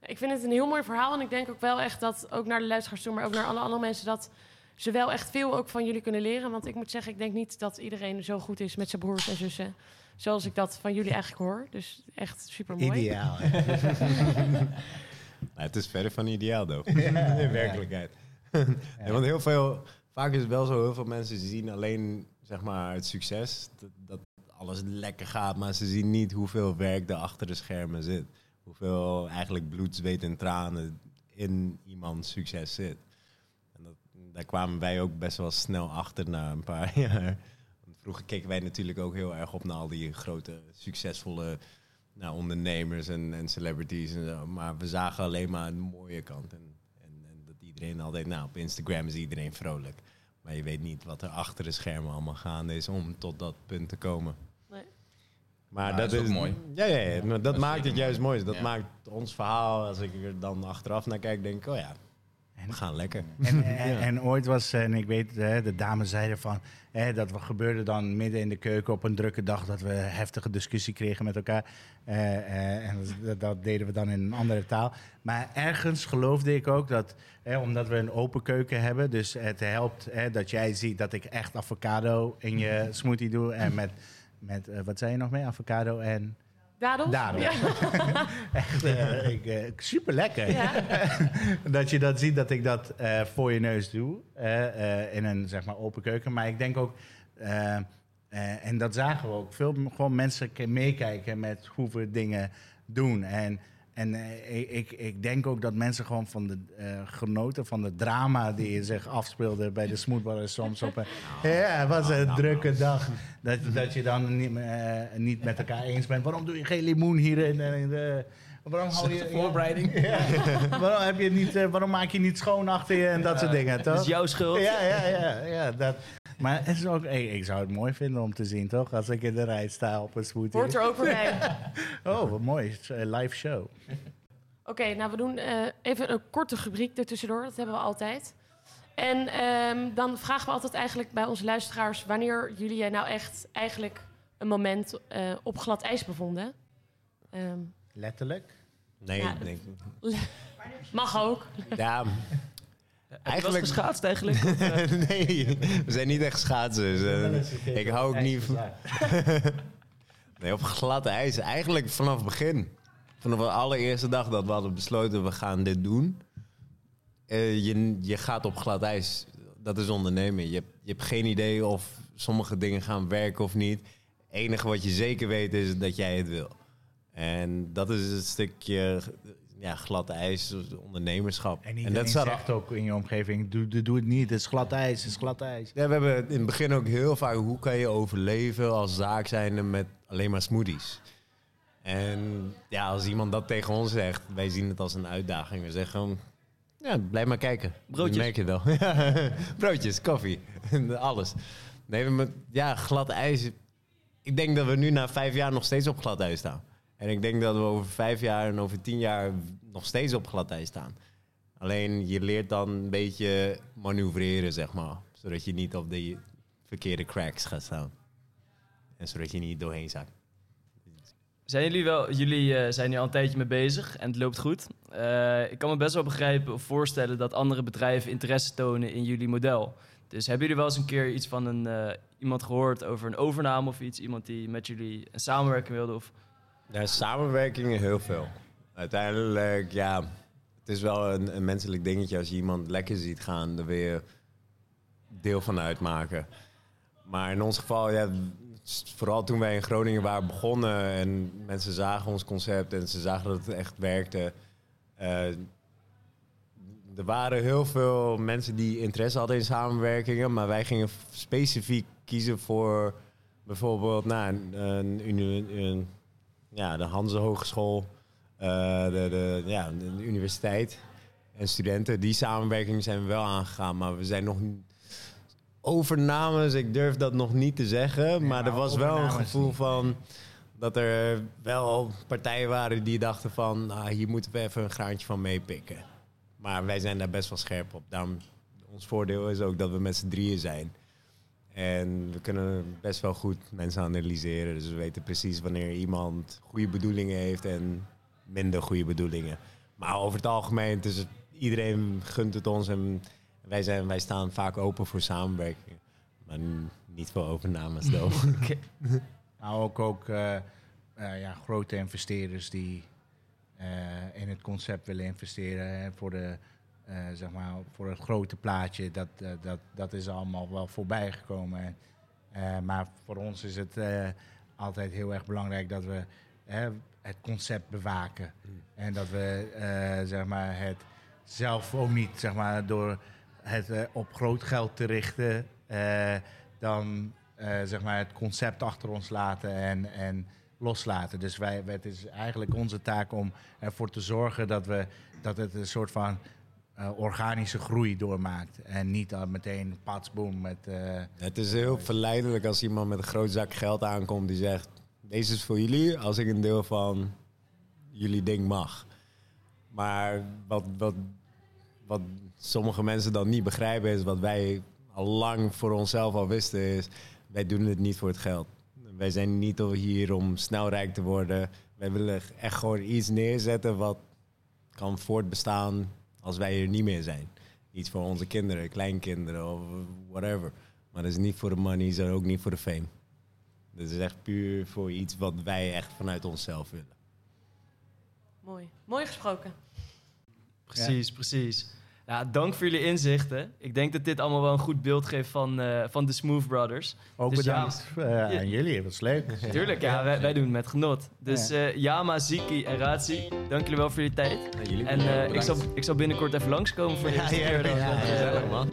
C: Ik vind het een heel mooi verhaal. En ik denk ook wel echt dat, ook naar de luisteraars toe, maar ook naar alle andere mensen, dat ze wel echt veel ook van jullie kunnen leren. Want ik moet zeggen, ik denk niet dat iedereen zo goed is met zijn broers en zussen. Zoals ik dat van jullie eigenlijk hoor. Dus echt super mooi.
A: Ideaal. hè?
E: Nou, het is verder van ideaal, though. in werkelijkheid. Ja, want heel veel, vaak is het wel zo, heel veel mensen zien alleen zeg maar, het succes, dat, dat alles lekker gaat, maar ze zien niet hoeveel werk er achter de schermen zit. Hoeveel eigenlijk bloed, zweet en tranen in iemands succes zit. En dat, daar kwamen wij ook best wel snel achter na een paar jaar. Vroeger keken wij natuurlijk ook heel erg op naar al die grote, succesvolle nou, ondernemers en, en celebrities en zo. Maar we zagen alleen maar een mooie kant. En, en, en dat iedereen altijd, nou, op Instagram is iedereen vrolijk. Maar je weet niet wat er achter de schermen allemaal gaande is om tot dat punt te komen. Maar
F: Ja,
E: dat,
F: dat is ook mooi.
E: Ja, ja, dat maakt het juist mooi. Dat
F: Ja.
E: maakt ons verhaal, als ik er dan achteraf naar kijk, denk ik, oh ja, We gaan lekker.
A: En, en, en ooit was, en ik weet, hè, de dames zeiden van, hè, dat we gebeurde dan midden in de keuken op een drukke dag, dat we heftige discussie kregen met elkaar. Eh, eh, en dat, dat deden we dan in een andere taal. Maar ergens geloofde ik ook dat, hè, omdat we een open keuken hebben, dus het helpt hè, dat jij ziet dat ik echt avocado in je smoothie doe. En met, met eh, wat zei je nog meer? Avocado en...
C: Dadels?
A: Dadels.
C: Ja.
A: Echt, eh, ik, eh, super lekker.
C: Ja.
A: dat je dat ziet dat ik dat voor je neus doe. in een zeg maar open keuken. Maar ik denk ook. en dat zagen we ook. Veel gewoon mensen ke- meekijken met hoe we dingen doen. En, en eh, ik- ik, denk ook dat mensen gewoon van de eh, genoten van de drama die zich afspeelde bij de Smoothballers soms op een. Ja, het was een drukke dag. Dat, dat je dan niet, eh, niet met elkaar eens bent. Waarom doe je geen limoen hierin? En, in de, waarom hou je
F: voorbereiding.
A: ja. waarom, heb je het niet, eh, waarom maak je niet schoon achter je en dat soort dingen,
B: Dat
A: toch?
B: is jouw schuld.
A: Ja, ja, ja. ja dat. Maar het is ook, hey, ik zou het mooi vinden om te zien, toch? Als ik in de rij sta op een smoothie.
C: Hoort er ook weer bij.
A: Oh, wat mooi. Live show.
C: Oké, nou we doen eh, even een korte rubriek ertussendoor. Dat hebben we altijd. En ehm, dan vragen we altijd eigenlijk bij onze luisteraars... wanneer jullie je nou echt eigenlijk een moment eh, op glad ijs bevonden. Ehm,
A: Letterlijk.
E: Nee,
C: Ja,
E: ik denk,
C: mag ook.
E: ja,
B: wel eens geschaatst eigenlijk? Of, eh,
E: nee, we zijn niet echt schaatsers. eh. ik hou ook niet van... Nee, op glad ijs. Eigenlijk vanaf het begin. Vanaf de allereerste dag dat we hadden besloten, we gaan dit doen. Eh, je, je gaat op glad ijs. Dat is ondernemen. Je, hebt- je hebt geen idee of sommige dingen gaan werken of niet. Het enige wat je zeker weet is dat jij het wil. En dat is het stukje ja, glad ijs, ondernemerschap.
A: En iedereen
E: dat
A: zegt ook in je omgeving, doe, doe, doe het niet. Het is glad ijs, het is glad ijs.
E: Ja, we hebben in het begin ook heel vaak... hoe kan je overleven als zaak zijnde met alleen maar smoothies? En ja, als iemand dat tegen ons zegt... wij zien het als een uitdaging. We zeggen gewoon... Ja, blijf maar kijken.
B: Broodjes.
E: Dan merk je het wel. Broodjes, koffie, alles. Nee, maar ja, glad ijs... Ik denk dat we nu na vijf jaar nog steeds op glad ijs staan. En ik denk dat we over vijf jaar en over tien jaar... nog steeds op glad ijs staan. Alleen je leert dan een beetje manoeuvreren, zeg maar. Zodat je niet op de verkeerde cracks gaat staan. En zodat je niet doorheen zakt.
B: Zijn jullie wel, jullie eh, zijn hier al een tijdje mee bezig en het loopt goed. Eh, ik kan me best wel begrijpen of voorstellen dat andere bedrijven interesse tonen in jullie model. Dus hebben jullie wel eens een keer iets van een, eh, iemand gehoord over een overname of iets? Iemand die met jullie een samenwerking wilde? Of...
E: Ja, samenwerkingen heel veel. Uiteindelijk, ja, het is wel een, een menselijk dingetje. Als je iemand lekker ziet gaan, dan wil je deel van uitmaken. Maar in ons geval, ja, vooral toen wij in Groningen waren begonnen en mensen zagen ons concept en ze zagen dat het echt werkte. eh, er waren heel veel mensen die interesse hadden in samenwerkingen, maar wij gingen specifiek kiezen voor bijvoorbeeld nou, een, een, een- ja, de Hanse Hogeschool, eh, de, de, ja, de universiteit en studenten. Die samenwerking zijn we wel aangegaan, maar we zijn nog overnames. Ik durf dat nog niet te zeggen, maar er was wel een gevoel
A: niet.
E: van dat er wel partijen waren die dachten van ah, hier moeten we even een graantje van meepikken. Maar wij zijn daar best wel scherp op. Daarom, ons voordeel is ook dat we met z'n drieën zijn. En we kunnen best wel goed mensen analyseren. Dus we weten precies wanneer iemand goede bedoelingen heeft en minder goede bedoelingen. Maar over het algemeen, het is iedereen gunt het ons en wij, zijn, wij staan vaak open voor samenwerking. Maar niet voor overnames, though.
A: Nou, ook, ook eh, eh, ja, grote investeerders die eh, in het concept willen investeren. Hè, voor, de, zeg maar, voor het grote plaatje, dat, eh, dat, dat is allemaal wel voorbij gekomen. En, eh, maar voor ons is het eh, altijd heel erg belangrijk dat we het concept bewaken. En dat we eh, zeg maar, het zelf ook niet zeg maar, door het eh, op groot geld te richten, eh, dan eh, zeg maar het concept achter ons laten en, en loslaten. Dus wij, het is eigenlijk onze taak om ervoor te zorgen dat, we, dat het een soort van eh, organische groei doormaakt. En niet al meteen patsboom met... eh,
E: Het is heel verleidelijk als iemand met een groot zak geld aankomt die zegt: Deze is voor jullie als ik een deel van jullie ding mag. Maar wat, wat, wat sommige mensen dan niet begrijpen is wat wij al lang voor onszelf al wisten is, wij doen het niet voor het geld. Wij zijn niet hier om snel rijk te worden. Wij willen echt gewoon iets neerzetten wat kan voortbestaan als wij er niet meer zijn. Iets voor onze kinderen, kleinkinderen of whatever. Maar dat is niet voor de money, is ook niet voor de fame. Dat is echt puur voor iets wat wij echt vanuit onszelf willen.
C: Mooi. Mooi gesproken.
B: Precies, precies. Ja, dank voor jullie inzichten. Ik denk dat dit allemaal wel een goed beeld geeft van, eh, van de Smooth Brothers.
A: Ook
B: Dus ja.
A: bedankt eh, aan jullie, het was leuk.
B: Tuurlijk, ja, wij, wij doen het met genot. Dus eh Yama, Ziki en Razi, dank jullie wel voor jullie tijd.
E: jullie
B: En ik, zal, ik zal binnenkort even langskomen voor de
A: Ja,
B: eerste
A: ja,
B: keer.
A: ja,
E: man.